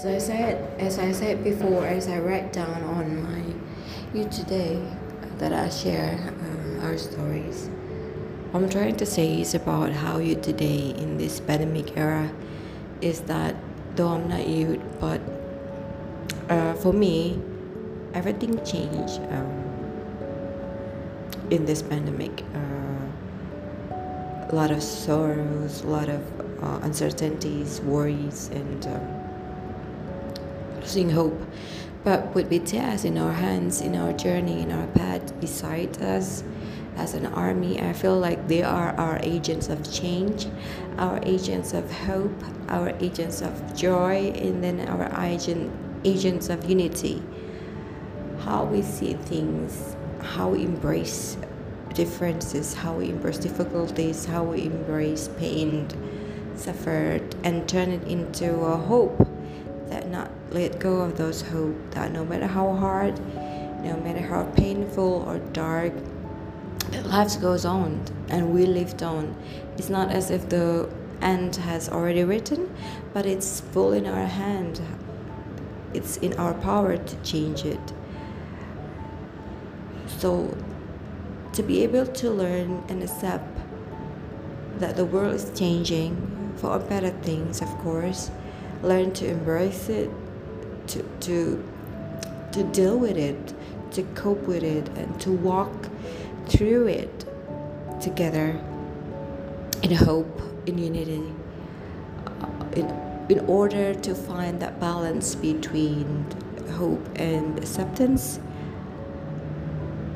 As I said, as I said before, as I write down on my you today that I share um, our stories, what I'm trying to say is about how you today in this pandemic era is that though I'm not you, but uh, for me, everything changed um, in this pandemic. Uh, a lot of sorrows, a lot of uh, uncertainties, worries, and um, losing hope. But with BTS in our hands, in our journey, in our path, beside us, as an army, I feel like they are our agents of change, our agents of hope, our agents of joy, and then our agent, agents of unity. How we see things, how we embrace differences, how we embrace difficulties, how we embrace pain, suffered, and turn it into a hope that not let go of those hope that no matter how hard, no matter how painful or dark, life goes on and we lived on. It's not as if the end has already written, but it's full in our hand. It's in our power to change it. So, to be able to learn and accept that the world is changing for better things, of course, learn to embrace it, to, to, to deal with it, to cope with it, and to walk through it together in hope, in unity, uh, in, in order to find that balance between hope and acceptance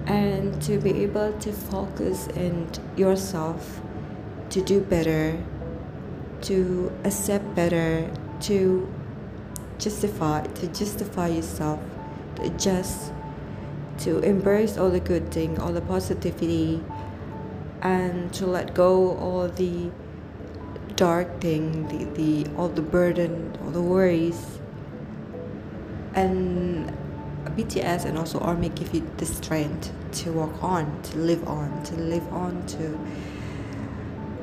and to be able to focus and yourself to do better to accept better to justify to justify yourself to adjust to embrace all the good thing all the positivity and to let go all the dark thing the, the all the burden all the worries. And bts and also army give you the strength to walk on to live on to live on to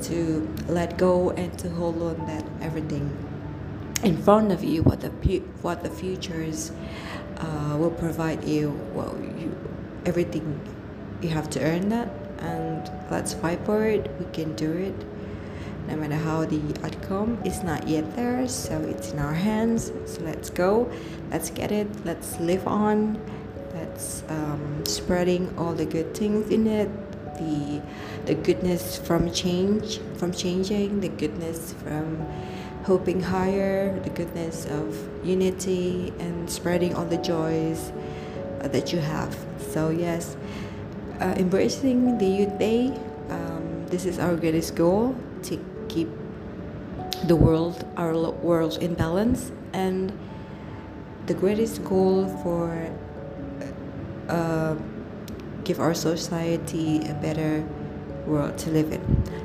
to let go and to hold on that everything in front of you what the what the futures uh, will provide you. Well you everything you have to earn that and let's fight for it. We can do it. No matter how the outcome is not yet there so it's in our hands. So let's go. Let's get it. Let's live on. Let's um, spreading all the good things in it. The the goodness from change from changing the goodness from hoping higher, the goodness of unity, and spreading all the joys uh, that you have. So, yes, uh, embracing the youth day, um, this is our greatest goal to keep the world, our world in balance, and the greatest goal for uh, give our society a better world to live in.